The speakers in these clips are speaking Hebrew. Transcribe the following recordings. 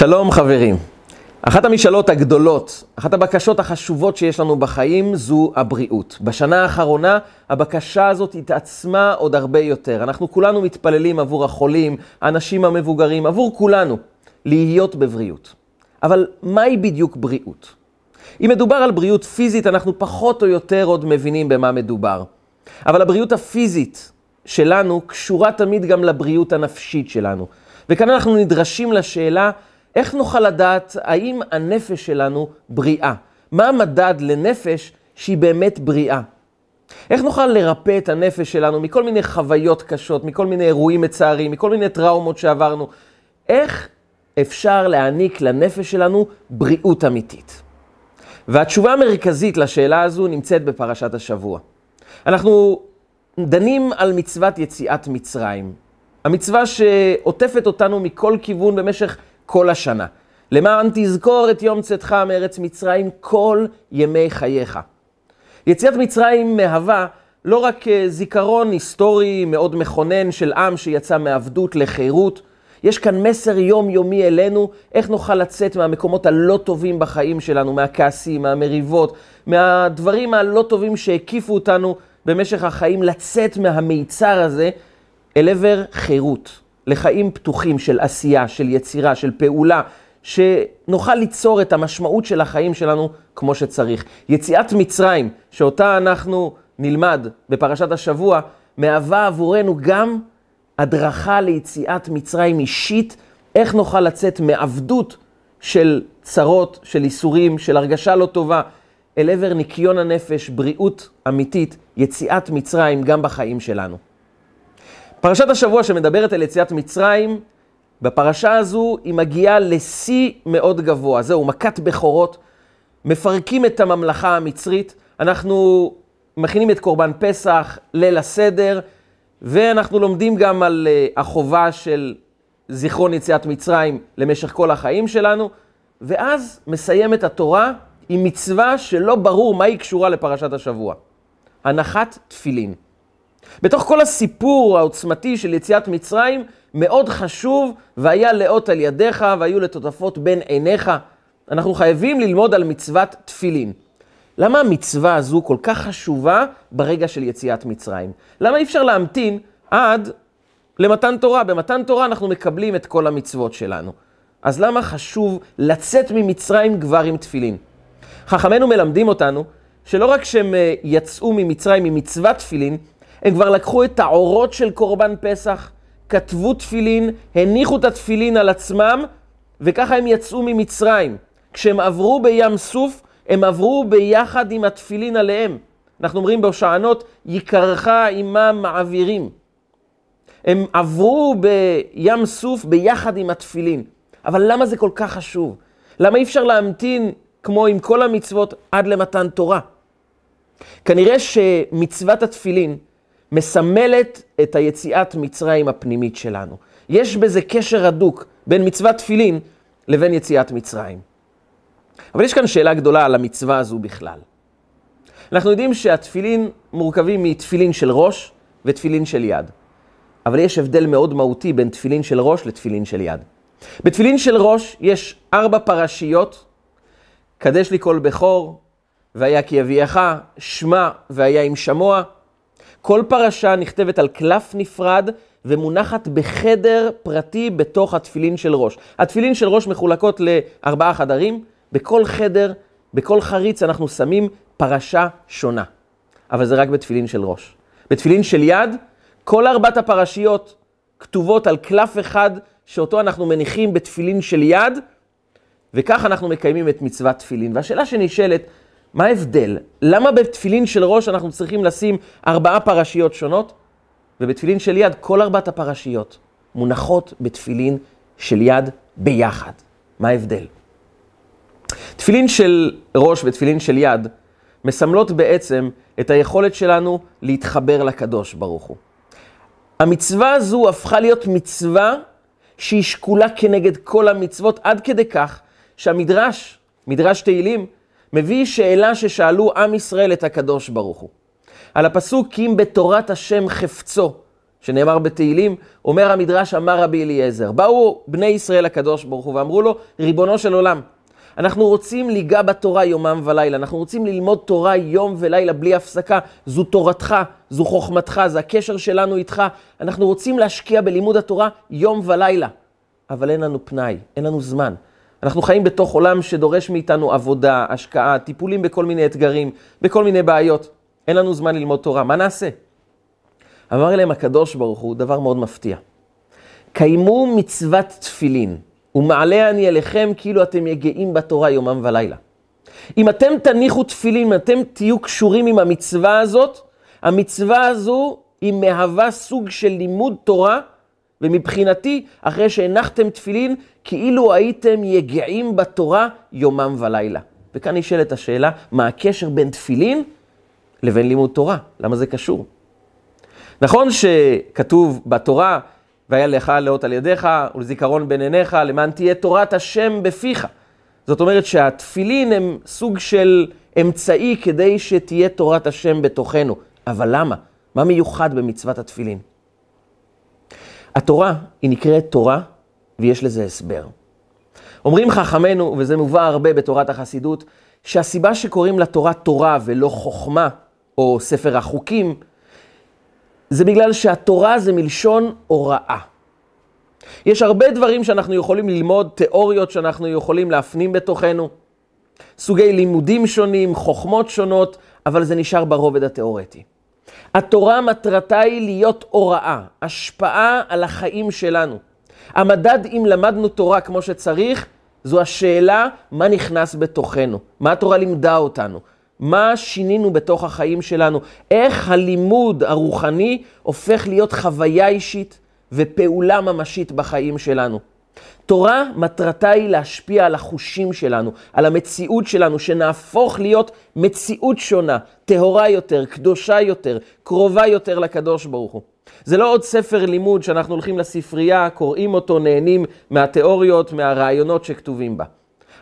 שלום חברים. אחת המשאלות הגדולות, אחת הבקשות החשובות שיש לנו בחיים זו הבריאות. בשנה האחרונה הבקשה הזאת התעצמה עוד הרבה יותר. אנחנו כולנו מתפללים עבור החולים, האנשים המבוגרים, עבור כולנו, להיות בבריאות. אבל מהי בדיוק בריאות? אם מדובר על בריאות פיזית, אנחנו פחות או יותר עוד מבינים במה מדובר. אבל הבריאות הפיזית שלנו קשורה תמיד גם לבריאות הנפשית שלנו. וכאן אנחנו נדרשים לשאלה, איך נוכל לדעת האם הנפש שלנו בריאה? מה המדד לנפש שהיא באמת בריאה? איך נוכל לרפא את הנפש שלנו מכל מיני חוויות קשות, מכל מיני אירועים מצערים, מכל מיני טראומות שעברנו? איך אפשר להעניק לנפש שלנו בריאות אמיתית? והתשובה המרכזית לשאלה הזו נמצאת בפרשת השבוע. אנחנו דנים על מצוות יציאת מצרים. המצווה שעוטפת אותנו מכל כיוון במשך כל השנה. למען תזכור את יום צאתך מארץ מצרים כל ימי חייך. יציאת מצרים מהווה לא רק זיכרון היסטורי מאוד מכונן של עם שיצא מעבדות לחירות, יש כאן מסר יומיומי אלינו, איך נוכל לצאת מהמקומות הלא טובים בחיים שלנו, מהכעסים, מהמריבות, מהדברים הלא טובים שהקיפו אותנו במשך החיים, לצאת מהמיצר הזה אל עבר חירות, לחיים פתוחים של עשייה, של יצירה, של פעולה, שנוכל ליצור את המשמעות של החיים שלנו כמו שצריך. יציאת מצרים, שאותה אנחנו נלמד בפרשת השבוע, מהווה עבורנו גם הדרכה ליציאת מצרים אישית, איך נוכל לצאת מעבדות של צרות, של איסורים, של הרגשה לא טובה, אל עבר ניקיון הנפש, בריאות אמיתית, יציאת מצרים גם בחיים שלנו. פרשת השבוע שמדברת על יציאת מצרים, בפרשה הזו היא מגיעה לשיא מאוד גבוה. זהו, מכת בכורות, מפרקים את הממלכה המצרית, אנחנו מכינים את קורבן פסח, ליל הסדר, ואנחנו לומדים גם על החובה של זיכרון יציאת מצרים למשך כל החיים שלנו, ואז מסיימת התורה עם מצווה שלא ברור מה היא קשורה לפרשת השבוע. הנחת תפילין. בתוך כל הסיפור העוצמתי של יציאת מצרים, מאוד חשוב, והיה לאות על ידיך, והיו לטוטפות בין עיניך. אנחנו חייבים ללמוד על מצוות תפילין. למה המצווה הזו כל כך חשובה ברגע של יציאת מצרים? למה אי אפשר להמתין עד למתן תורה? במתן תורה אנחנו מקבלים את כל המצוות שלנו. אז למה חשוב לצאת ממצרים כבר עם תפילין? חכמינו מלמדים אותנו שלא רק שהם יצאו ממצרים עם מצוות תפילין, הם כבר לקחו את העורות של קורבן פסח, כתבו תפילין, הניחו את התפילין על עצמם, וככה הם יצאו ממצרים. כשהם עברו בים סוף, הם עברו ביחד עם התפילין עליהם. אנחנו אומרים בהושענות, יקרך עמם מעבירים. הם עברו בים סוף ביחד עם התפילין. אבל למה זה כל כך חשוב? למה אי אפשר להמתין, כמו עם כל המצוות, עד למתן תורה? כנראה שמצוות התפילין מסמלת את היציאת מצרים הפנימית שלנו. יש בזה קשר הדוק בין מצוות תפילין לבין יציאת מצרים. אבל יש כאן שאלה גדולה על המצווה הזו בכלל. אנחנו יודעים שהתפילין מורכבים מתפילין של ראש ותפילין של יד. אבל יש הבדל מאוד מהותי בין תפילין של ראש לתפילין של יד. בתפילין של ראש יש ארבע פרשיות, קדש לי כל בכור, והיה כי אביאך, שמע והיה עם שמוע. כל פרשה נכתבת על קלף נפרד ומונחת בחדר פרטי בתוך התפילין של ראש. התפילין של ראש מחולקות לארבעה חדרים, בכל חדר, בכל חריץ אנחנו שמים פרשה שונה. אבל זה רק בתפילין של ראש. בתפילין של יד, כל ארבעת הפרשיות כתובות על קלף אחד, שאותו אנחנו מניחים בתפילין של יד, וכך אנחנו מקיימים את מצוות תפילין. והשאלה שנשאלת, מה ההבדל? למה בתפילין של ראש אנחנו צריכים לשים ארבעה פרשיות שונות, ובתפילין של יד כל ארבעת הפרשיות מונחות בתפילין של יד ביחד? מה ההבדל? תפילין של ראש ותפילין של יד מסמלות בעצם את היכולת שלנו להתחבר לקדוש ברוך הוא. המצווה הזו הפכה להיות מצווה שהיא שקולה כנגד כל המצוות, עד כדי כך שהמדרש, מדרש תהילים, מביא שאלה ששאלו עם ישראל את הקדוש ברוך הוא. על הפסוק, כי אם בתורת השם חפצו, שנאמר בתהילים, אומר המדרש, אמר רבי אליעזר, באו בני ישראל הקדוש ברוך הוא ואמרו לו, ריבונו של עולם, אנחנו רוצים ליגע בתורה יומם ולילה, אנחנו רוצים ללמוד תורה יום ולילה בלי הפסקה, זו תורתך, זו חוכמתך, זה הקשר שלנו איתך, אנחנו רוצים להשקיע בלימוד התורה יום ולילה, אבל אין לנו פנאי, אין לנו זמן. אנחנו חיים בתוך עולם שדורש מאיתנו עבודה, השקעה, טיפולים בכל מיני אתגרים, בכל מיני בעיות. אין לנו זמן ללמוד תורה, מה נעשה? אמר להם הקדוש ברוך הוא דבר מאוד מפתיע. קיימו מצוות תפילין, ומעלה אני אליכם כאילו אתם יגעים בתורה יומם ולילה. אם אתם תניחו תפילין, אם אתם תהיו קשורים עם המצווה הזאת, המצווה הזו היא מהווה סוג של לימוד תורה, ומבחינתי, אחרי שהנחתם תפילין, כאילו הייתם יגעים בתורה יומם ולילה. וכאן נשאלת השאלה, מה הקשר בין תפילין לבין לימוד תורה? למה זה קשור? נכון שכתוב בתורה, והיה לך לאות על ידיך ולזיכרון בין עיניך, למען תהיה תורת השם בפיך. זאת אומרת שהתפילין הם סוג של אמצעי כדי שתהיה תורת השם בתוכנו. אבל למה? מה מיוחד במצוות התפילין? התורה היא נקראת תורה ויש לזה הסבר. אומרים חכמינו, וזה מובא הרבה בתורת החסידות, שהסיבה שקוראים לתורה תורה ולא חוכמה, או ספר החוקים, זה בגלל שהתורה זה מלשון הוראה. יש הרבה דברים שאנחנו יכולים ללמוד, תיאוריות שאנחנו יכולים להפנים בתוכנו, סוגי לימודים שונים, חוכמות שונות, אבל זה נשאר ברובד התיאורטי. התורה מטרתה היא להיות הוראה, השפעה על החיים שלנו. המדד אם למדנו תורה כמו שצריך, זו השאלה מה נכנס בתוכנו, מה התורה לימדה אותנו, מה שינינו בתוך החיים שלנו, איך הלימוד הרוחני הופך להיות חוויה אישית ופעולה ממשית בחיים שלנו. תורה מטרתה היא להשפיע על החושים שלנו, על המציאות שלנו, שנהפוך להיות מציאות שונה, טהורה יותר, קדושה יותר, קרובה יותר לקדוש ברוך הוא. זה לא עוד ספר לימוד שאנחנו הולכים לספרייה, קוראים אותו, נהנים מהתיאוריות, מהרעיונות שכתובים בה.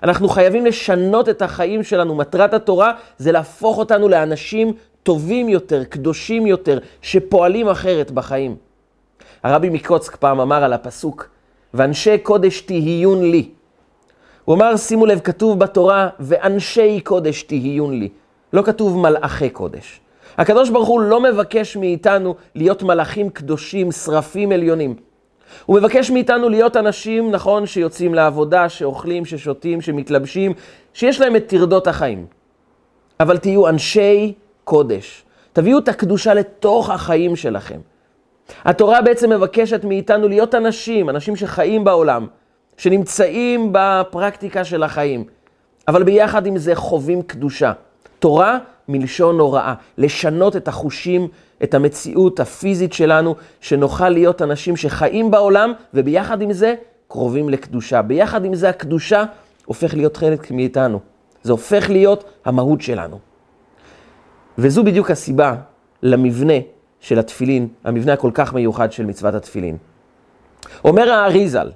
אנחנו חייבים לשנות את החיים שלנו. מטרת התורה זה להפוך אותנו לאנשים טובים יותר, קדושים יותר, שפועלים אחרת בחיים. הרבי מקוצק פעם אמר על הפסוק, ואנשי קודש תהיון לי. הוא אמר, שימו לב, כתוב בתורה, ואנשי קודש תהיון לי. לא כתוב מלאכי קודש. הקדוש ברוך הוא לא מבקש מאיתנו להיות מלאכים קדושים, שרפים עליונים. הוא מבקש מאיתנו להיות אנשים, נכון, שיוצאים לעבודה, שאוכלים, ששותים, שמתלבשים, שיש להם את טרדות החיים. אבל תהיו אנשי קודש. תביאו את הקדושה לתוך החיים שלכם. התורה בעצם מבקשת מאיתנו להיות אנשים, אנשים שחיים בעולם, שנמצאים בפרקטיקה של החיים, אבל ביחד עם זה חווים קדושה. תורה מלשון הוראה, לשנות את החושים, את המציאות הפיזית שלנו, שנוכל להיות אנשים שחיים בעולם, וביחד עם זה קרובים לקדושה. ביחד עם זה הקדושה הופך להיות חלק מאיתנו. זה הופך להיות המהות שלנו. וזו בדיוק הסיבה למבנה של התפילין, המבנה הכל כך מיוחד של מצוות התפילין. אומר האריזל,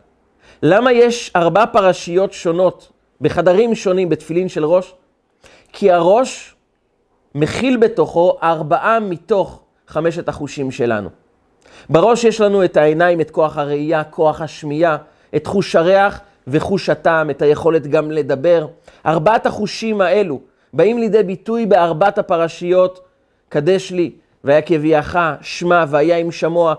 למה יש ארבע פרשיות שונות בחדרים שונים בתפילין של ראש? כי הראש מכיל בתוכו ארבעה מתוך חמשת החושים שלנו. בראש יש לנו את העיניים, את כוח הראייה, כוח השמיעה, את חוש הריח וחוש הטעם, את היכולת גם לדבר. ארבעת החושים האלו באים לידי ביטוי בארבעת הפרשיות, קדש לי, והיה כביאך, שמע, והיה עם שמוע.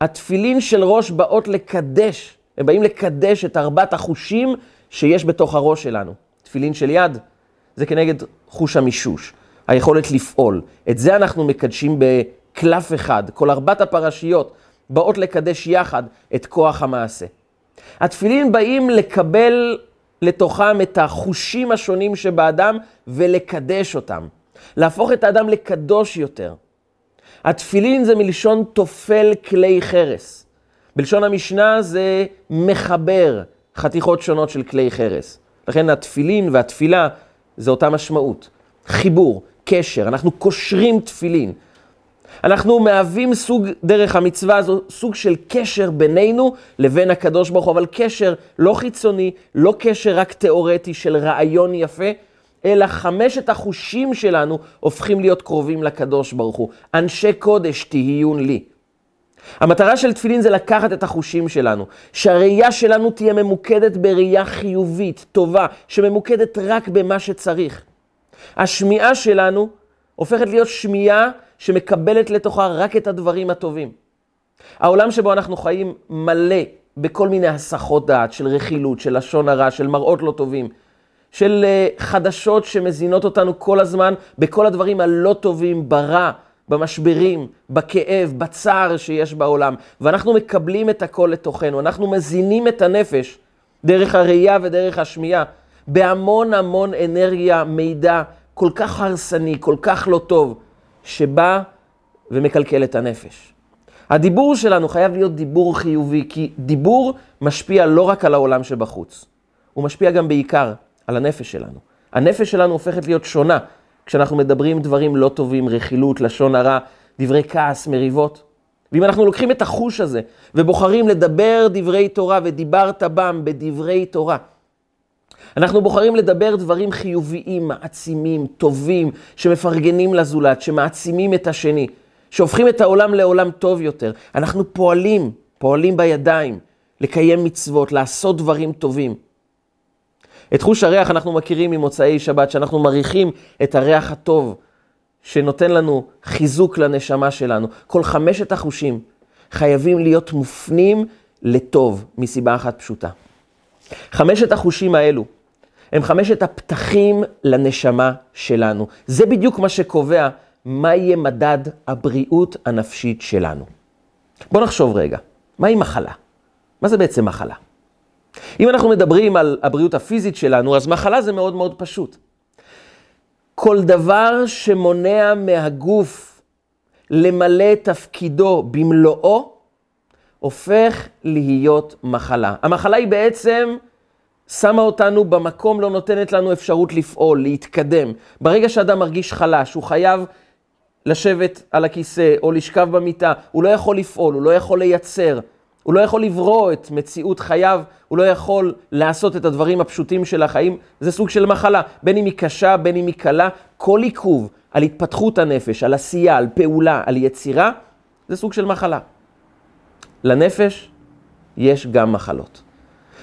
התפילין של ראש באות לקדש, הם באים לקדש את ארבעת החושים שיש בתוך הראש שלנו. תפילין של יד, זה כנגד חוש המישוש, היכולת לפעול. את זה אנחנו מקדשים בקלף אחד. כל ארבעת הפרשיות באות לקדש יחד את כוח המעשה. התפילין באים לקבל לתוכם את החושים השונים שבאדם ולקדש אותם. להפוך את האדם לקדוש יותר. התפילין זה מלשון תופל כלי חרס. בלשון המשנה זה מחבר חתיכות שונות של כלי חרס. לכן התפילין והתפילה זה אותה משמעות. חיבור, קשר, אנחנו קושרים תפילין. אנחנו מהווים סוג, דרך המצווה הזו, סוג של קשר בינינו לבין הקדוש ברוך הוא, אבל קשר לא חיצוני, לא קשר רק תיאורטי של רעיון יפה, אלא חמשת החושים שלנו הופכים להיות קרובים לקדוש ברוך הוא. אנשי קודש תהיון לי. המטרה של תפילין זה לקחת את החושים שלנו, שהראייה שלנו תהיה ממוקדת בראייה חיובית, טובה, שממוקדת רק במה שצריך. השמיעה שלנו הופכת להיות שמיעה שמקבלת לתוכה רק את הדברים הטובים. העולם שבו אנחנו חיים מלא בכל מיני הסחות דעת של רכילות, של לשון הרע, של מראות לא טובים, של אה, חדשות שמזינות אותנו כל הזמן בכל הדברים הלא טובים, ברע, במשברים, בכאב, בצער שיש בעולם, ואנחנו מקבלים את הכל לתוכנו, אנחנו מזינים את הנפש דרך הראייה ודרך השמיעה, בהמון המון אנרגיה, מידע כל כך הרסני, כל כך לא טוב, שבא ומקלקל את הנפש. הדיבור שלנו חייב להיות דיבור חיובי, כי דיבור משפיע לא רק על העולם שבחוץ, הוא משפיע גם בעיקר על הנפש שלנו. הנפש שלנו הופכת להיות שונה כשאנחנו מדברים דברים לא טובים, רכילות, לשון הרע, דברי כעס, מריבות. ואם אנחנו לוקחים את החוש הזה ובוחרים לדבר דברי תורה ודיברת בם בדברי תורה, אנחנו בוחרים לדבר דברים חיוביים, מעצימים, טובים, שמפרגנים לזולת, שמעצימים את השני, שהופכים את העולם לעולם טוב יותר. אנחנו פועלים, פועלים בידיים, לקיים מצוות, לעשות דברים טובים. את חוש הריח אנחנו מכירים ממוצאי שבת, שאנחנו מריחים את הריח הטוב, שנותן לנו חיזוק לנשמה שלנו. כל חמשת החושים חייבים להיות מופנים לטוב, מסיבה אחת פשוטה. חמשת החושים האלו הם חמשת הפתחים לנשמה שלנו. זה בדיוק מה שקובע מה יהיה מדד הבריאות הנפשית שלנו. בואו נחשוב רגע, מהי מחלה? מה זה בעצם מחלה? אם אנחנו מדברים על הבריאות הפיזית שלנו, אז מחלה זה מאוד מאוד פשוט. כל דבר שמונע מהגוף למלא תפקידו במלואו, הופך להיות מחלה. המחלה היא בעצם שמה אותנו במקום, לא נותנת לנו אפשרות לפעול, להתקדם. ברגע שאדם מרגיש חלש, הוא חייב לשבת על הכיסא או לשכב במיטה, הוא לא יכול לפעול, הוא לא יכול לייצר, הוא לא יכול לברוא את מציאות חייו, הוא לא יכול לעשות את הדברים הפשוטים של החיים, זה סוג של מחלה, בין אם היא קשה, בין אם היא קלה, כל עיכוב על התפתחות הנפש, על עשייה, על פעולה, על יצירה, זה סוג של מחלה. לנפש יש גם מחלות.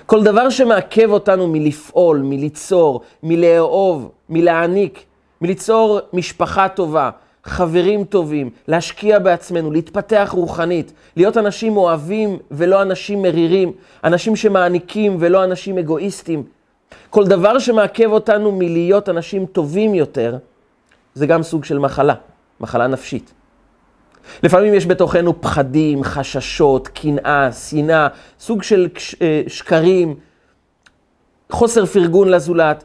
כל דבר שמעכב אותנו מלפעול, מליצור, מלאהוב, מלהעניק, מליצור משפחה טובה, חברים טובים, להשקיע בעצמנו, להתפתח רוחנית, להיות אנשים אוהבים ולא אנשים מרירים, אנשים שמעניקים ולא אנשים אגואיסטים. כל דבר שמעכב אותנו מלהיות אנשים טובים יותר, זה גם סוג של מחלה, מחלה נפשית. לפעמים יש בתוכנו פחדים, חששות, קנאה, שנאה, סוג של אה, שקרים, חוסר פרגון לזולת,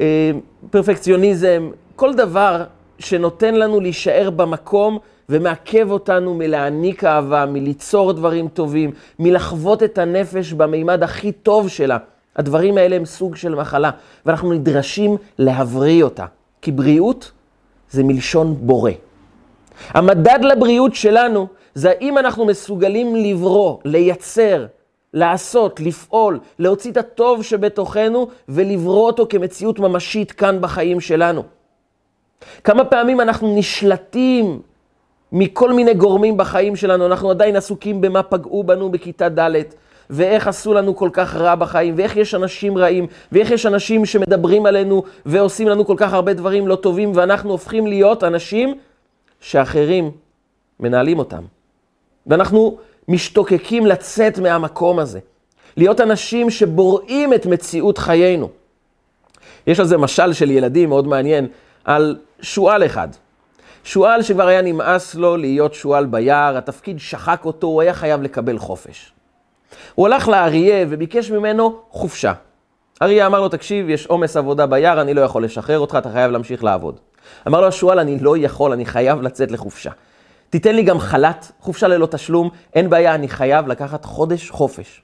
אה, פרפקציוניזם, כל דבר שנותן לנו להישאר במקום ומעכב אותנו מלהעניק אהבה, מליצור דברים טובים, מלחוות את הנפש במימד הכי טוב שלה. הדברים האלה הם סוג של מחלה, ואנחנו נדרשים להבריא אותה, כי בריאות זה מלשון בורא. המדד לבריאות שלנו זה האם אנחנו מסוגלים לברוא, לייצר, לעשות, לפעול, להוציא את הטוב שבתוכנו ולברוא אותו כמציאות ממשית כאן בחיים שלנו. כמה פעמים אנחנו נשלטים מכל מיני גורמים בחיים שלנו, אנחנו עדיין עסוקים במה פגעו בנו בכיתה ד', ואיך עשו לנו כל כך רע בחיים, ואיך יש אנשים רעים, ואיך יש אנשים שמדברים עלינו ועושים לנו כל כך הרבה דברים לא טובים, ואנחנו הופכים להיות אנשים שאחרים מנהלים אותם. ואנחנו משתוקקים לצאת מהמקום הזה, להיות אנשים שבוראים את מציאות חיינו. יש על זה משל של ילדים מאוד מעניין על שועל אחד. שועל שכבר היה נמאס לו להיות שועל ביער, התפקיד שחק אותו, הוא היה חייב לקבל חופש. הוא הלך לאריה וביקש ממנו חופשה. אריה אמר לו, תקשיב, יש עומס עבודה ביער, אני לא יכול לשחרר אותך, אתה חייב להמשיך לעבוד. אמר לו השועל, אני לא יכול, אני חייב לצאת לחופשה. תיתן לי גם חל"ת, חופשה ללא תשלום, אין בעיה, אני חייב לקחת חודש חופש.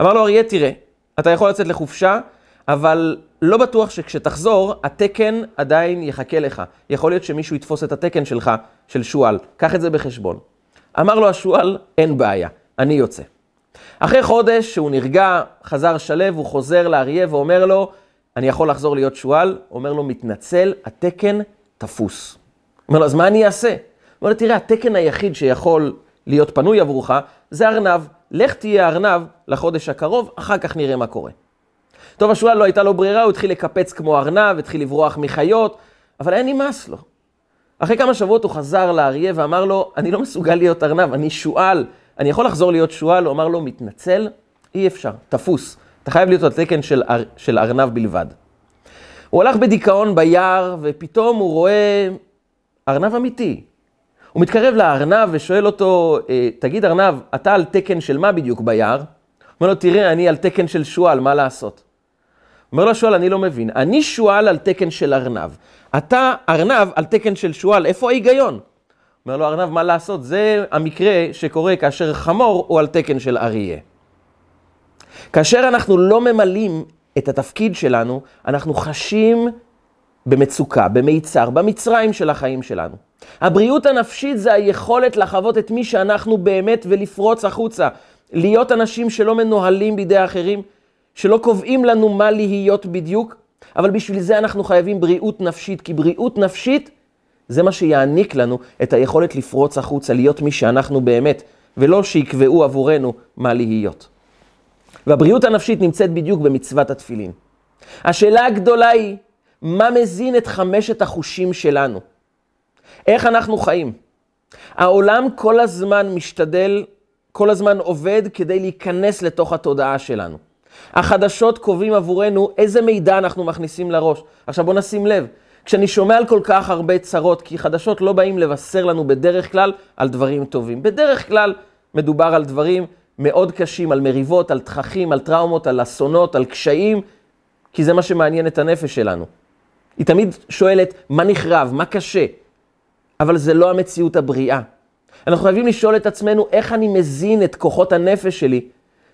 אמר לו אריה, תראה, אתה יכול לצאת לחופשה, אבל לא בטוח שכשתחזור, התקן עדיין יחכה לך. יכול להיות שמישהו יתפוס את התקן שלך, של שועל. קח את זה בחשבון. אמר לו השועל, אין בעיה, אני יוצא. אחרי חודש שהוא נרגע, חזר שלו, הוא חוזר לאריה ואומר לו, אני יכול לחזור להיות שועל? אומר לו, מתנצל, התקן תפוס. אומר לו, אז מה אני אעשה? אומר לו, תראה, התקן היחיד שיכול להיות פנוי עבורך, זה ארנב. לך תהיה ארנב לחודש הקרוב, אחר כך נראה מה קורה. טוב, השועל לא הייתה לו ברירה, הוא התחיל לקפץ כמו ארנב, התחיל לברוח מחיות, אבל היה נמאס לו. אחרי כמה שבועות הוא חזר לאריה ואמר לו, אני לא מסוגל להיות ארנב, אני שועל, אני יכול לחזור להיות שועל? הוא אמר לו, מתנצל, אי אפשר, תפוס. אתה חייב להיות על תקן של, אר, של ארנב בלבד. הוא הלך בדיכאון ביער, ופתאום הוא רואה ארנב אמיתי. הוא מתקרב לארנב ושואל אותו, אה, תגיד ארנב, אתה על תקן של מה בדיוק ביער? הוא אומר לו, תראה, אני על תקן של שועל, מה לעשות? אומר לו השועל, אני לא מבין. אני שועל על תקן של ארנב. אתה ארנב על תקן של שועל, איפה ההיגיון? אומר לו ארנב, מה לעשות? זה המקרה שקורה כאשר חמור הוא על תקן של אריה. כאשר אנחנו לא ממלאים את התפקיד שלנו, אנחנו חשים במצוקה, במיצר, במצרים של החיים שלנו. הבריאות הנפשית זה היכולת לחוות את מי שאנחנו באמת ולפרוץ החוצה. להיות אנשים שלא מנוהלים בידי אחרים, שלא קובעים לנו מה להיות בדיוק, אבל בשביל זה אנחנו חייבים בריאות נפשית, כי בריאות נפשית זה מה שיעניק לנו את היכולת לפרוץ החוצה, להיות מי שאנחנו באמת, ולא שיקבעו עבורנו מה להיות. והבריאות הנפשית נמצאת בדיוק במצוות התפילין. השאלה הגדולה היא, מה מזין את חמשת החושים שלנו? איך אנחנו חיים? העולם כל הזמן משתדל, כל הזמן עובד כדי להיכנס לתוך התודעה שלנו. החדשות קובעים עבורנו איזה מידע אנחנו מכניסים לראש. עכשיו בואו נשים לב, כשאני שומע על כל כך הרבה צרות, כי חדשות לא באים לבשר לנו בדרך כלל על דברים טובים. בדרך כלל מדובר על דברים מאוד קשים, על מריבות, על תככים, על טראומות, על אסונות, על קשיים, כי זה מה שמעניין את הנפש שלנו. היא תמיד שואלת, מה נחרב, מה קשה? אבל זה לא המציאות הבריאה. אנחנו חייבים לשאול את עצמנו איך אני מזין את כוחות הנפש שלי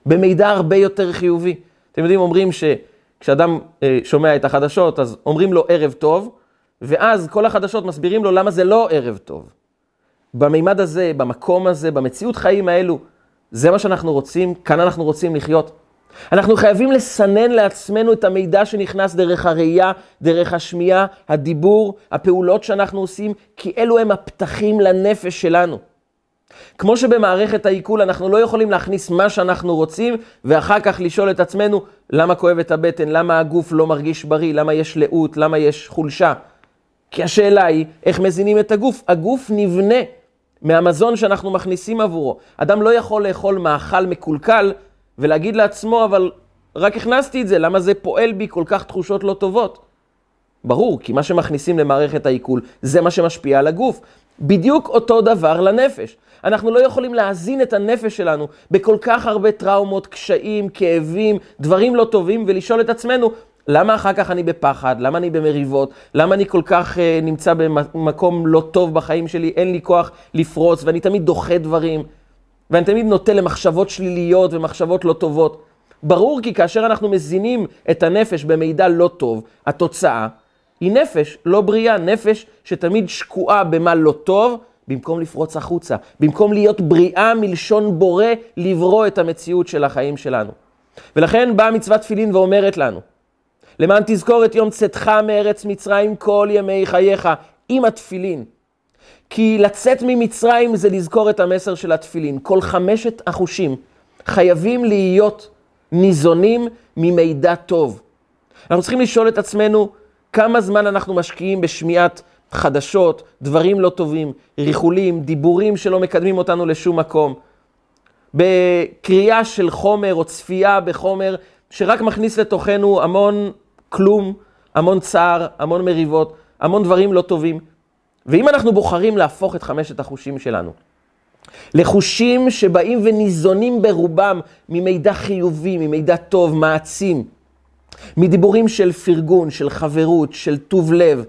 במידע הרבה יותר חיובי. אתם יודעים, אומרים שכשאדם אה, שומע את החדשות, אז אומרים לו ערב טוב, ואז כל החדשות מסבירים לו למה זה לא ערב טוב. במימד הזה, במקום הזה, במציאות חיים האלו, זה מה שאנחנו רוצים, כאן אנחנו רוצים לחיות. אנחנו חייבים לסנן לעצמנו את המידע שנכנס דרך הראייה, דרך השמיעה, הדיבור, הפעולות שאנחנו עושים, כי אלו הם הפתחים לנפש שלנו. כמו שבמערכת העיכול אנחנו לא יכולים להכניס מה שאנחנו רוצים, ואחר כך לשאול את עצמנו למה כואבת הבטן, למה הגוף לא מרגיש בריא, למה יש לאות, למה יש חולשה. כי השאלה היא, איך מזינים את הגוף? הגוף נבנה מהמזון שאנחנו מכניסים עבורו. אדם לא יכול לאכול מאכל מקולקל ולהגיד לעצמו, אבל רק הכנסתי את זה, למה זה פועל בי כל כך תחושות לא טובות? ברור, כי מה שמכניסים למערכת העיכול, זה מה שמשפיע על הגוף. בדיוק אותו דבר לנפש. אנחנו לא יכולים להזין את הנפש שלנו בכל כך הרבה טראומות, קשיים, כאבים, דברים לא טובים, ולשאול את עצמנו, למה אחר כך אני בפחד? למה אני במריבות? למה אני כל כך uh, נמצא במקום לא טוב בחיים שלי? אין לי כוח לפרוץ, ואני תמיד דוחה דברים, ואני תמיד נוטה למחשבות שליליות ומחשבות לא טובות. ברור כי כאשר אנחנו מזינים את הנפש במידע לא טוב, התוצאה היא נפש לא בריאה, נפש שתמיד שקועה במה לא טוב, במקום לפרוץ החוצה, במקום להיות בריאה מלשון בורא, לברוא את המציאות של החיים שלנו. ולכן באה מצוות תפילין ואומרת לנו, למען תזכור את יום צאתך מארץ מצרים כל ימי חייך עם התפילין. כי לצאת ממצרים זה לזכור את המסר של התפילין. כל חמשת החושים חייבים להיות ניזונים ממידע טוב. אנחנו צריכים לשאול את עצמנו כמה זמן אנחנו משקיעים בשמיעת חדשות, דברים לא טובים, ריחולים, דיבורים שלא מקדמים אותנו לשום מקום. בקריאה של חומר או צפייה בחומר שרק מכניס לתוכנו המון כלום, המון צער, המון מריבות, המון דברים לא טובים. ואם אנחנו בוחרים להפוך את חמשת החושים שלנו לחושים שבאים וניזונים ברובם ממידע חיובי, ממידע טוב, מעצים, מדיבורים של פרגון, של חברות, של טוב לב,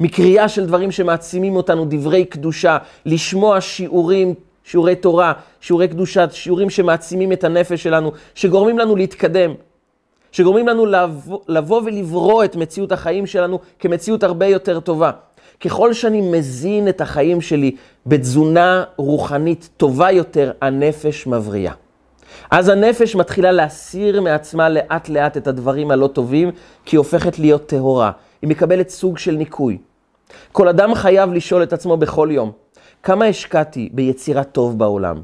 מקריאה של דברים שמעצימים אותנו, דברי קדושה, לשמוע שיעורים, שיעורי תורה, שיעורי קדושה, שיעורים שמעצימים את הנפש שלנו, שגורמים לנו להתקדם, שגורמים לנו לבוא, לבוא ולברוא את מציאות החיים שלנו כמציאות הרבה יותר טובה. ככל שאני מזין את החיים שלי בתזונה רוחנית טובה יותר, הנפש מבריאה. אז הנפש מתחילה להסיר מעצמה לאט לאט את הדברים הלא טובים, כי היא הופכת להיות טהורה. היא מקבלת סוג של ניקוי. כל אדם חייב לשאול את עצמו בכל יום, כמה השקעתי ביצירת טוב בעולם,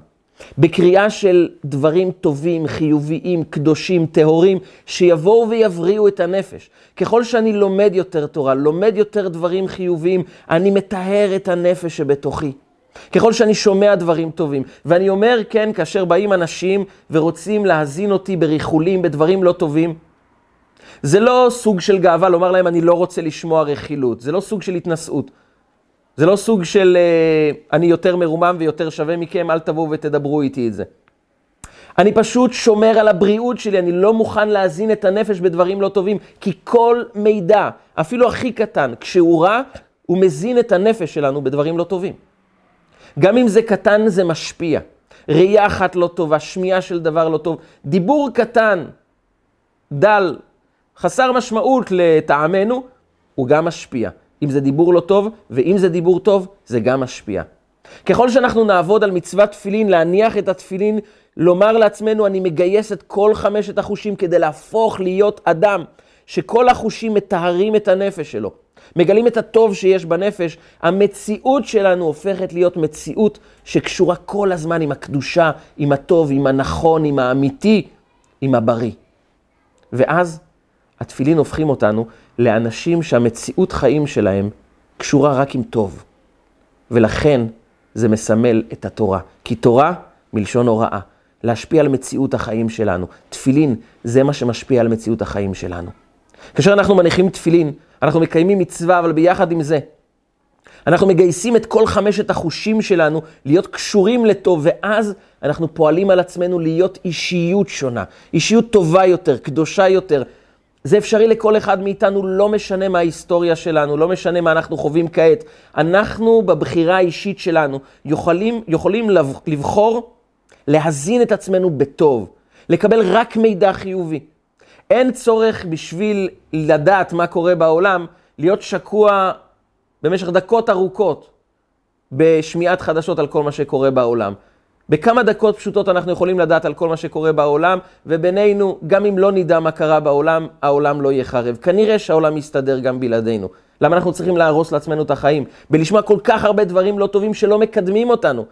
בקריאה של דברים טובים, חיוביים, קדושים, טהורים, שיבואו ויבריאו את הנפש. ככל שאני לומד יותר תורה, לומד יותר דברים חיוביים, אני מטהר את הנפש שבתוכי. ככל שאני שומע דברים טובים, ואני אומר כן, כאשר באים אנשים ורוצים להזין אותי בריחולים, בדברים לא טובים, זה לא סוג של גאווה לומר להם אני לא רוצה לשמוע רכילות, זה לא סוג של התנשאות. זה לא סוג של uh, אני יותר מרומם ויותר שווה מכם, אל תבואו ותדברו איתי את זה. אני פשוט שומר על הבריאות שלי, אני לא מוכן להזין את הנפש בדברים לא טובים, כי כל מידע, אפילו הכי קטן, כשהוא רע, הוא מזין את הנפש שלנו בדברים לא טובים. גם אם זה קטן, זה משפיע. ראייה אחת לא טובה, שמיעה של דבר לא טוב, דיבור קטן, דל, חסר משמעות לטעמנו, הוא גם משפיע. אם זה דיבור לא טוב, ואם זה דיבור טוב, זה גם משפיע. ככל שאנחנו נעבוד על מצוות תפילין, להניח את התפילין, לומר לעצמנו, אני מגייס את כל חמשת החושים כדי להפוך להיות אדם, שכל החושים מטהרים את הנפש שלו, מגלים את הטוב שיש בנפש, המציאות שלנו הופכת להיות מציאות שקשורה כל הזמן עם הקדושה, עם הטוב, עם הנכון, עם האמיתי, עם הבריא. ואז התפילין הופכים אותנו לאנשים שהמציאות חיים שלהם קשורה רק עם טוב. ולכן זה מסמל את התורה. כי תורה מלשון הוראה, להשפיע על מציאות החיים שלנו. תפילין זה מה שמשפיע על מציאות החיים שלנו. כאשר אנחנו מניחים תפילין, אנחנו מקיימים מצווה, אבל ביחד עם זה, אנחנו מגייסים את כל חמשת החושים שלנו להיות קשורים לטוב, ואז אנחנו פועלים על עצמנו להיות אישיות שונה, אישיות טובה יותר, קדושה יותר, זה אפשרי לכל אחד מאיתנו, לא משנה מה ההיסטוריה שלנו, לא משנה מה אנחנו חווים כעת. אנחנו בבחירה האישית שלנו יכולים, יכולים לבחור להזין את עצמנו בטוב, לקבל רק מידע חיובי. אין צורך בשביל לדעת מה קורה בעולם, להיות שקוע במשך דקות ארוכות בשמיעת חדשות על כל מה שקורה בעולם. בכמה דקות פשוטות אנחנו יכולים לדעת על כל מה שקורה בעולם, ובינינו, גם אם לא נדע מה קרה בעולם, העולם לא יהיה חרב. כנראה שהעולם יסתדר גם בלעדינו. למה אנחנו צריכים להרוס לעצמנו את החיים? בלשמוע כל כך הרבה דברים לא טובים שלא מקדמים אותנו.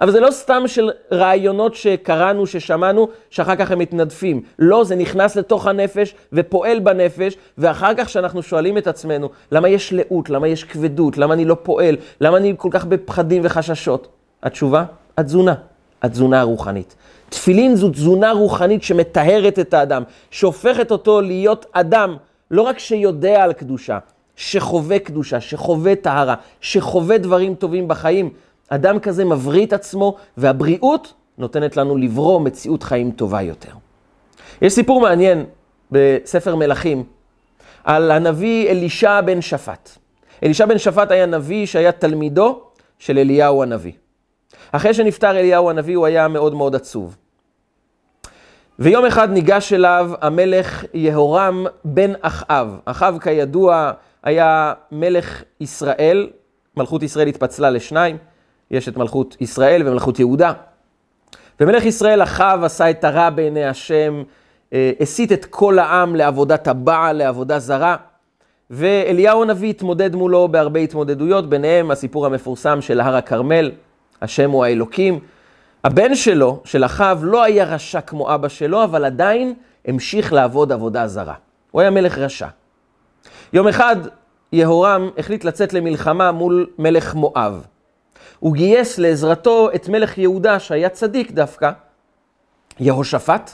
אבל זה לא סתם של רעיונות שקראנו, ששמענו, שאחר כך הם מתנדפים. לא, זה נכנס לתוך הנפש ופועל בנפש, ואחר כך כשאנחנו שואלים את עצמנו, למה יש לאות, למה יש כבדות, למה אני לא פועל, למה אני כל כך בפחדים וחששות? התשובה? התזונה, התזונה הרוחנית. תפילין זו תזונה רוחנית שמטהרת את האדם, שהופכת אותו להיות אדם, לא רק שיודע על קדושה, שחווה קדושה, שחווה טהרה, שחווה דברים טובים בחיים. אדם כזה מבריא את עצמו, והבריאות נותנת לנו לברוא מציאות חיים טובה יותר. יש סיפור מעניין בספר מלכים על הנביא אלישע בן שפט. אלישע בן שפט היה נביא שהיה תלמידו של אליהו הנביא. אחרי שנפטר אליהו הנביא הוא היה מאוד מאוד עצוב. ויום אחד ניגש אליו המלך יהורם בן אחאב. אחאב כידוע היה מלך ישראל, מלכות ישראל התפצלה לשניים, יש את מלכות ישראל ומלכות יהודה. ומלך ישראל אחאב עשה את הרע בעיני השם, אה, הסית את כל העם לעבודת הבעל, לעבודה זרה. ואליהו הנביא התמודד מולו בהרבה התמודדויות, ביניהם הסיפור המפורסם של הר הכרמל, השם הוא האלוקים. הבן שלו, של אחאב, לא היה רשע כמו אבא שלו, אבל עדיין המשיך לעבוד עבודה זרה. הוא היה מלך רשע. יום אחד יהורם החליט לצאת למלחמה מול מלך מואב. הוא גייס לעזרתו את מלך יהודה, שהיה צדיק דווקא, יהושפט,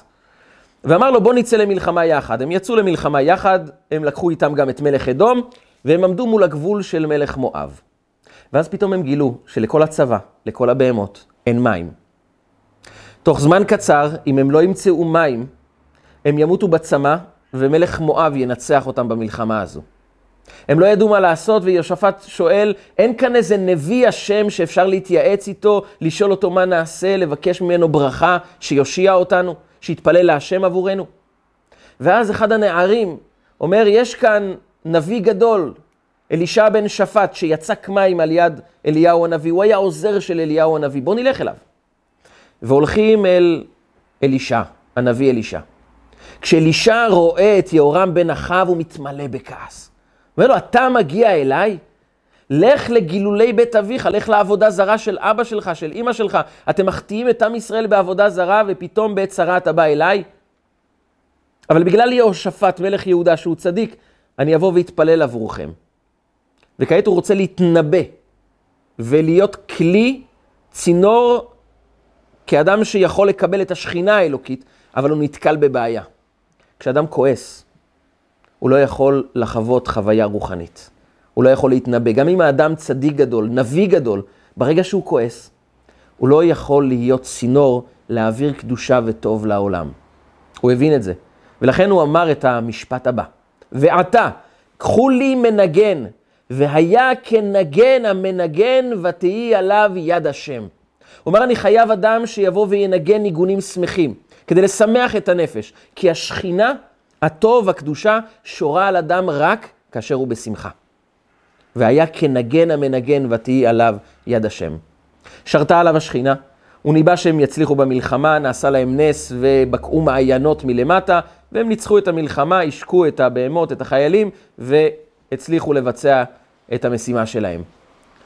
ואמר לו בוא נצא למלחמה יחד. הם יצאו למלחמה יחד, הם לקחו איתם גם את מלך אדום, והם עמדו מול הגבול של מלך מואב. ואז פתאום הם גילו שלכל הצבא, לכל הבהמות, אין מים. תוך זמן קצר, אם הם לא ימצאו מים, הם ימותו בצמא, ומלך מואב ינצח אותם במלחמה הזו. הם לא ידעו מה לעשות, ויהושפט שואל, אין כאן איזה נביא השם שאפשר להתייעץ איתו, לשאול אותו מה נעשה, לבקש ממנו ברכה, שיושיע אותנו, שיתפלל להשם עבורנו? ואז אחד הנערים אומר, יש כאן נביא גדול, אלישע בן שפט, שיצק מים על יד אליהו הנביא, הוא היה עוזר של אליהו הנביא, בואו נלך אליו. והולכים אל אלישע, הנביא אלישע. כשאלישע רואה את יהורם בן אחאב, הוא מתמלא בכעס. אומר לו, אתה מגיע אליי? לך לגילולי בית אביך, לך לעבודה זרה של אבא שלך, של אימא שלך. אתם מחטיאים את עם ישראל בעבודה זרה, ופתאום בעת צרה אתה בא אליי? אבל בגלל יהושפט, מלך יהודה, שהוא צדיק, אני אבוא ואתפלל עבורכם. וכעת הוא רוצה להתנבא ולהיות כלי, צינור, כאדם שיכול לקבל את השכינה האלוקית, אבל הוא נתקל בבעיה. כשאדם כועס, הוא לא יכול לחוות חוויה רוחנית. הוא לא יכול להתנבא. גם אם האדם צדיק גדול, נביא גדול, ברגע שהוא כועס, הוא לא יכול להיות צינור להעביר קדושה וטוב לעולם. הוא הבין את זה. ולכן הוא אמר את המשפט הבא: ועתה, קחו לי מנגן, והיה כנגן המנגן ותהי עליו יד השם. הוא אומר, אני חייב אדם שיבוא וינגן ניגונים שמחים, כדי לשמח את הנפש, כי השכינה, הטוב, הקדושה, שורה על אדם רק כאשר הוא בשמחה. והיה כנגן המנגן ותהי עליו יד השם. שרתה עליו השכינה, הוא ניבא שהם יצליחו במלחמה, נעשה להם נס ובקעו מעיינות מלמטה, והם ניצחו את המלחמה, השקו את הבהמות, את החיילים, והצליחו לבצע את המשימה שלהם.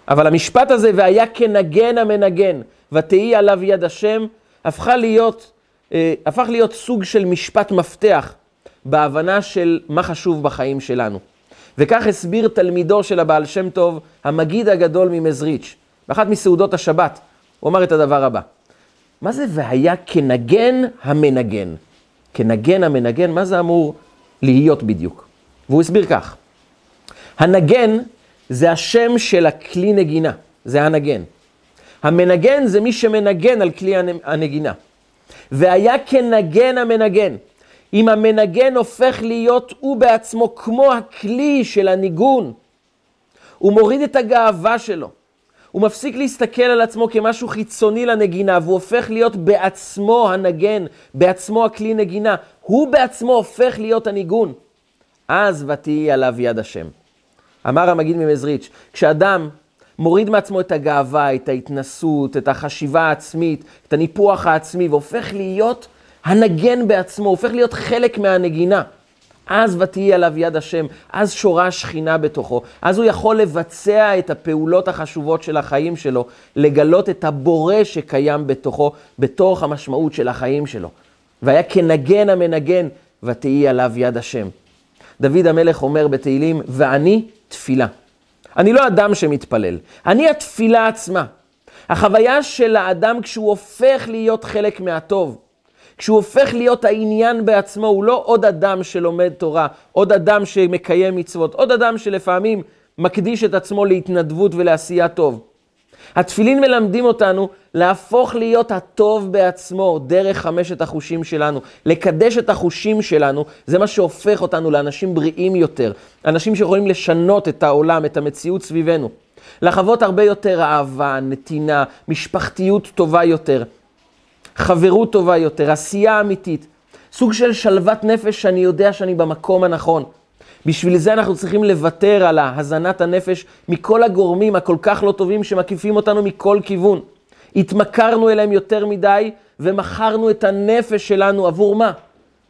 אבל המשפט הזה, והיה כנגן המנגן, ותהי עליו יד השם, הפכה להיות, אה, הפך להיות סוג של משפט מפתח בהבנה של מה חשוב בחיים שלנו. וכך הסביר תלמידו של הבעל שם טוב, המגיד הגדול ממזריץ', באחת מסעודות השבת, הוא אמר את הדבר הבא: מה זה והיה כנגן המנגן? כנגן המנגן, מה זה אמור להיות בדיוק? והוא הסביר כך: הנגן זה השם של הכלי נגינה, זה הנגן. המנגן זה מי שמנגן על כלי הנגינה. והיה כנגן המנגן. אם המנגן הופך להיות הוא בעצמו כמו הכלי של הניגון, הוא מוריד את הגאווה שלו. הוא מפסיק להסתכל על עצמו כמשהו חיצוני לנגינה, והוא הופך להיות בעצמו הנגן, בעצמו הכלי נגינה. הוא בעצמו הופך להיות הניגון. אז ותהי עליו יד השם. אמר המגיד ממזריץ', כשאדם מוריד מעצמו את הגאווה, את ההתנסות, את החשיבה העצמית, את הניפוח העצמי, והופך להיות הנגן בעצמו, הופך להיות חלק מהנגינה. אז ותהי עליו יד השם, אז שורה השכינה בתוכו, אז הוא יכול לבצע את הפעולות החשובות של החיים שלו, לגלות את הבורא שקיים בתוכו, בתוך המשמעות של החיים שלו. והיה כנגן המנגן, ותהי עליו יד השם. דוד המלך אומר בתהילים, ואני תפילה. אני לא אדם שמתפלל, אני התפילה עצמה. החוויה של האדם כשהוא הופך להיות חלק מהטוב, כשהוא הופך להיות העניין בעצמו, הוא לא עוד אדם שלומד תורה, עוד אדם שמקיים מצוות, עוד אדם שלפעמים מקדיש את עצמו להתנדבות ולעשייה טוב. התפילין מלמדים אותנו להפוך להיות הטוב בעצמו דרך חמשת החושים שלנו. לקדש את החושים שלנו, זה מה שהופך אותנו לאנשים בריאים יותר. אנשים שיכולים לשנות את העולם, את המציאות סביבנו. לחוות הרבה יותר אהבה, נתינה, משפחתיות טובה יותר. חברות טובה יותר, עשייה אמיתית, סוג של שלוות נפש שאני יודע שאני במקום הנכון. בשביל זה אנחנו צריכים לוותר על הזנת הנפש מכל הגורמים הכל כך לא טובים שמקיפים אותנו מכל כיוון. התמכרנו אליהם יותר מדי ומכרנו את הנפש שלנו עבור מה?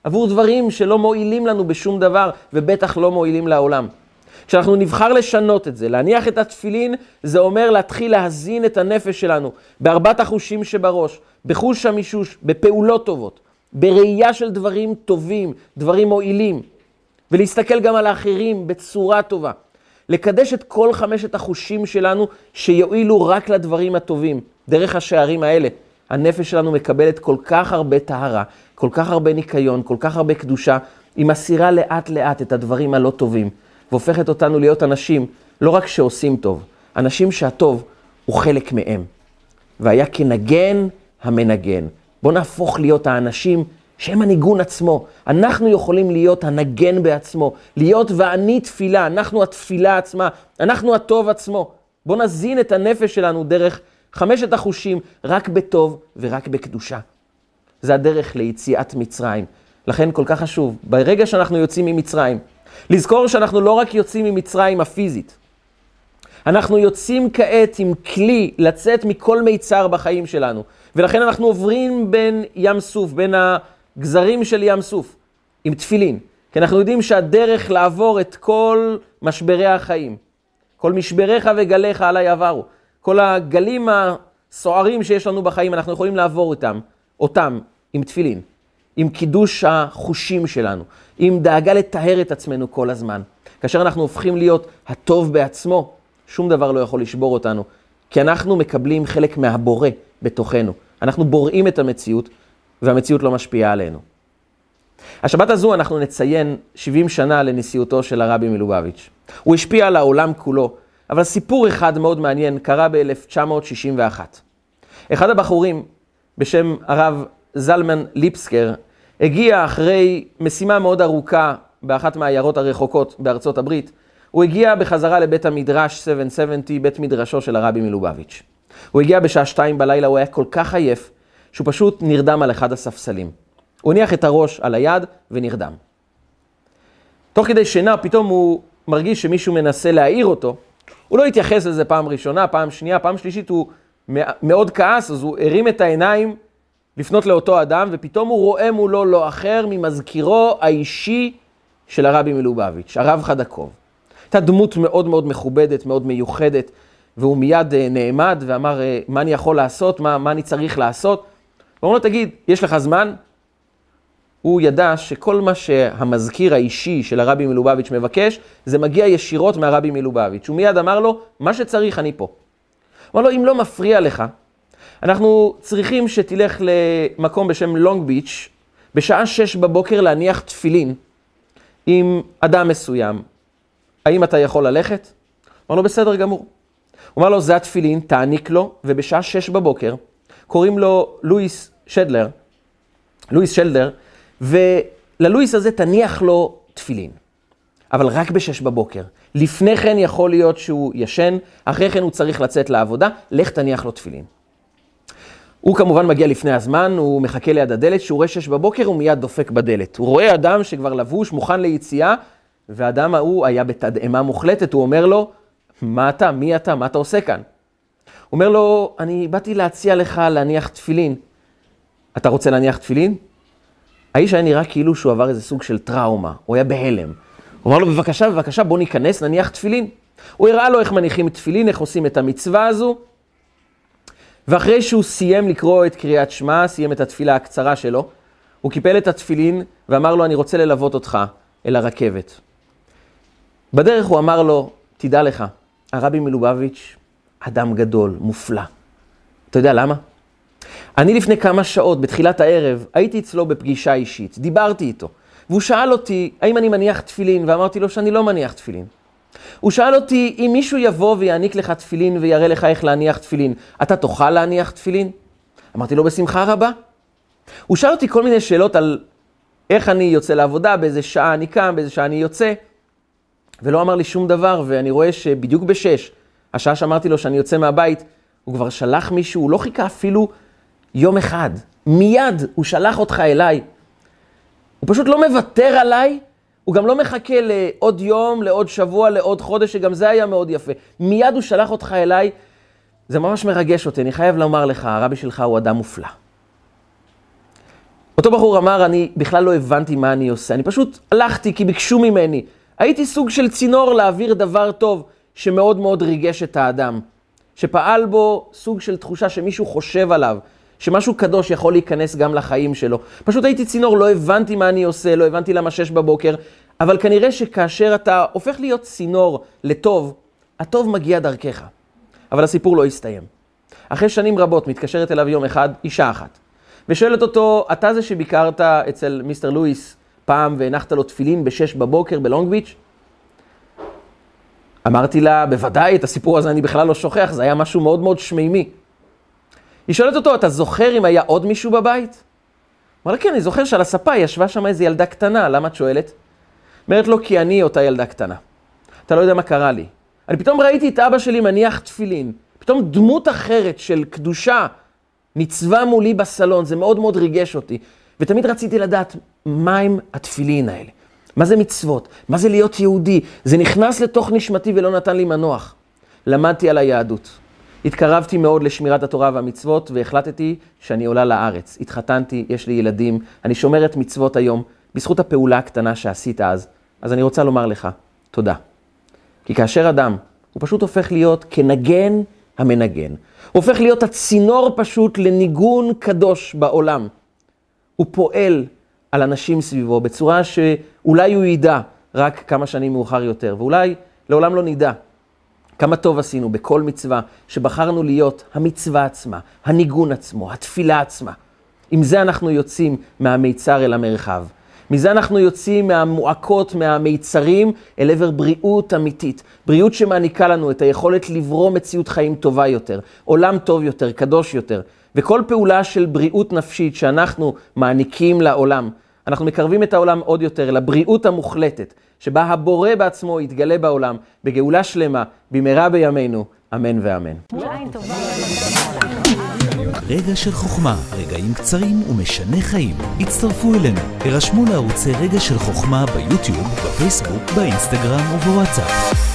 עבור דברים שלא מועילים לנו בשום דבר ובטח לא מועילים לעולם. כשאנחנו נבחר לשנות את זה, להניח את התפילין, זה אומר להתחיל להזין את הנפש שלנו בארבעת החושים שבראש, בחוש המישוש, בפעולות טובות, בראייה של דברים טובים, דברים מועילים, ולהסתכל גם על האחרים בצורה טובה. לקדש את כל חמשת החושים שלנו שיועילו רק לדברים הטובים. דרך השערים האלה, הנפש שלנו מקבלת כל כך הרבה טהרה, כל כך הרבה ניקיון, כל כך הרבה קדושה, היא מסירה לאט לאט את הדברים הלא טובים. והופכת אותנו להיות אנשים לא רק שעושים טוב, אנשים שהטוב הוא חלק מהם. והיה כנגן המנגן. בואו נהפוך להיות האנשים שהם הניגון עצמו. אנחנו יכולים להיות הנגן בעצמו, להיות ואני תפילה, אנחנו התפילה עצמה, אנחנו הטוב עצמו. בואו נזין את הנפש שלנו דרך חמשת החושים, רק בטוב ורק בקדושה. זה הדרך ליציאת מצרים. לכן כל כך חשוב, ברגע שאנחנו יוצאים ממצרים, לזכור שאנחנו לא רק יוצאים ממצרים הפיזית, אנחנו יוצאים כעת עם כלי לצאת מכל מיצר בחיים שלנו. ולכן אנחנו עוברים בין ים סוף, בין הגזרים של ים סוף, עם תפילין. כי אנחנו יודעים שהדרך לעבור את כל משברי החיים, כל משבריך וגליך עליי עברו. כל הגלים הסוערים שיש לנו בחיים, אנחנו יכולים לעבור אותם, אותם עם תפילין, עם קידוש החושים שלנו, עם דאגה לטהר את עצמנו כל הזמן. כאשר אנחנו הופכים להיות הטוב בעצמו, שום דבר לא יכול לשבור אותנו, כי אנחנו מקבלים חלק מהבורא בתוכנו. אנחנו בוראים את המציאות, והמציאות לא משפיעה עלינו. השבת הזו אנחנו נציין 70 שנה לנשיאותו של הרבי מלובביץ'. הוא השפיע על העולם כולו, אבל סיפור אחד מאוד מעניין קרה ב-1961. אחד הבחורים בשם הרב זלמן ליפסקר הגיע אחרי משימה מאוד ארוכה באחת מהעיירות הרחוקות בארצות הברית. הוא הגיע בחזרה לבית המדרש 770, בית מדרשו של הרבי מלובביץ'. הוא הגיע בשעה שתיים בלילה, הוא היה כל כך עייף, שהוא פשוט נרדם על אחד הספסלים. הוא הניח את הראש על היד ונרדם. תוך כדי שינה, פתאום הוא מרגיש שמישהו מנסה להעיר אותו. הוא לא התייחס לזה פעם ראשונה, פעם שנייה, פעם שלישית, הוא מאוד כעס, אז הוא הרים את העיניים לפנות לאותו אדם, ופתאום הוא רואה מולו לא אחר ממזכירו האישי של הרבי מלובביץ', הרב חדקוב. הייתה דמות מאוד מאוד מכובדת, מאוד מיוחדת, והוא מיד אה, נעמד ואמר, אה, מה אני יכול לעשות, מה, מה אני צריך לעשות. הוא אמר לו, תגיד, יש לך זמן? הוא ידע שכל מה שהמזכיר האישי של הרבי מלובביץ' מבקש, זה מגיע ישירות מהרבי מלובביץ'. הוא מיד אמר לו, מה שצריך, אני פה. אמר לו, אם לא מפריע לך, אנחנו צריכים שתלך למקום בשם לונג ביץ', בשעה שש בבוקר להניח תפילין עם אדם מסוים. האם אתה יכול ללכת? אמר לו, בסדר גמור. הוא אמר לו, זה התפילין, תעניק לו, ובשעה שש בבוקר, קוראים לו לואיס שדלר, לואיס שלדר, וללואיס הזה תניח לו תפילין. אבל רק בשש בבוקר. לפני כן יכול להיות שהוא ישן, אחרי כן הוא צריך לצאת לעבודה, לך תניח לו תפילין. הוא כמובן מגיע לפני הזמן, הוא מחכה ליד הדלת, כשהוא רואה שש בבוקר הוא מיד דופק בדלת. הוא רואה אדם שכבר לבוש, מוכן ליציאה, והאדם ההוא היה בתדהמה מוחלטת, הוא אומר לו, מה אתה? מי אתה? מה אתה עושה כאן? הוא אומר לו, אני באתי להציע לך להניח תפילין. אתה רוצה להניח תפילין? האיש היה נראה כאילו שהוא עבר איזה סוג של טראומה, הוא היה בהלם. הוא אמר לו, בבקשה, בבקשה, בוא ניכנס, נניח תפילין. הוא הראה לו איך מניחים תפילין, איך עושים את המצווה הזו. ואחרי שהוא סיים לקרוא את קריאת שמע, סיים את התפילה הקצרה שלו, הוא קיפל את התפילין ואמר לו, אני רוצה ללוות אותך אל הרכבת. בדרך הוא אמר לו, תדע לך, הרבי מלובביץ', אדם גדול, מופלא. אתה יודע למה? אני לפני כמה שעות, בתחילת הערב, הייתי אצלו בפגישה אישית, דיברתי איתו, והוא שאל אותי האם אני מניח תפילין, ואמרתי לו שאני לא מניח תפילין. הוא שאל אותי, אם מישהו יבוא ויעניק לך תפילין ויראה לך איך להניח תפילין, אתה תוכל להניח תפילין? אמרתי לו, בשמחה רבה. הוא שאל אותי כל מיני שאלות על איך אני יוצא לעבודה, באיזה שעה אני קם, באיזה שעה אני יוצא, ולא אמר לי שום דבר, ואני רואה שבדיוק בשש, השעה שאמרתי לו שאני יוצא מהבית, הוא כבר שלח מישהו, הוא לא חיכה אפילו יום אחד. מיד הוא שלח אותך אליי. הוא פשוט לא מוותר עליי, הוא גם לא מחכה לעוד יום, לעוד שבוע, לעוד חודש, שגם זה היה מאוד יפה. מיד הוא שלח אותך אליי. זה ממש מרגש אותי, אני חייב לומר לך, הרבי שלך הוא אדם מופלא. אותו בחור אמר, אני בכלל לא הבנתי מה אני עושה, אני פשוט הלכתי כי ביקשו ממני. הייתי סוג של צינור להעביר דבר טוב שמאוד מאוד ריגש את האדם. שפעל בו סוג של תחושה שמישהו חושב עליו, שמשהו קדוש יכול להיכנס גם לחיים שלו. פשוט הייתי צינור, לא הבנתי מה אני עושה, לא הבנתי למה שש בבוקר, אבל כנראה שכאשר אתה הופך להיות צינור לטוב, הטוב מגיע דרכך. אבל הסיפור לא הסתיים. אחרי שנים רבות מתקשרת אליו יום אחד אישה אחת, ושואלת אותו, אתה זה שביקרת אצל מיסטר לואיס פעם והנחת לו תפילין בשש בבוקר בלונג ביץ'? אמרתי לה, בוודאי, את הסיפור הזה אני בכלל לא שוכח, זה היה משהו מאוד מאוד שמימי. היא שואלת אותו, אתה זוכר אם היה עוד מישהו בבית? אמר לה, כן, אני זוכר שעל הספה ישבה שם איזו ילדה קטנה, למה את שואלת? אומרת לו, כי אני אותה ילדה קטנה. אתה לא יודע מה קרה לי. אני פתאום ראיתי את אבא שלי מניח תפילין, פתאום דמות אחרת של קדושה ניצבה מולי בסלון, זה מאוד מאוד ריגש אותי. ותמיד רציתי לדעת, מהם התפילין האלה? מה זה מצוות? מה זה להיות יהודי? זה נכנס לתוך נשמתי ולא נתן לי מנוח. למדתי על היהדות. התקרבתי מאוד לשמירת התורה והמצוות, והחלטתי שאני עולה לארץ. התחתנתי, יש לי ילדים, אני שומרת מצוות היום, בזכות הפעולה הקטנה שעשית אז. אז אני רוצה לומר לך, תודה. כי כאשר אדם הוא פשוט הופך להיות כנגן המנגן. הוא הופך להיות הצינור פשוט לניגון קדוש בעולם. הוא פועל על אנשים סביבו בצורה שאולי הוא ידע רק כמה שנים מאוחר יותר, ואולי לעולם לא נדע כמה טוב עשינו בכל מצווה שבחרנו להיות המצווה עצמה, הניגון עצמו, התפילה עצמה. עם זה אנחנו יוצאים מהמיצר אל המרחב. מזה אנחנו יוצאים מהמועקות, מהמיצרים, אל עבר בריאות אמיתית. בריאות שמעניקה לנו את היכולת לברוא מציאות חיים טובה יותר, עולם טוב יותר, קדוש יותר. וכל פעולה של בריאות נפשית שאנחנו מעניקים לעולם, אנחנו מקרבים את העולם עוד יותר לבריאות המוחלטת, שבה הבורא בעצמו יתגלה בעולם בגאולה שלמה, במהרה בימינו, אמן ואמן. רגע של חוכמה, רגעים קצרים ומשנה חיים. הצטרפו אלינו, הרשמו לערוצי רגע של חוכמה ביוטיוב, בפייסבוק, באינסטגרם ובוואטסאפ.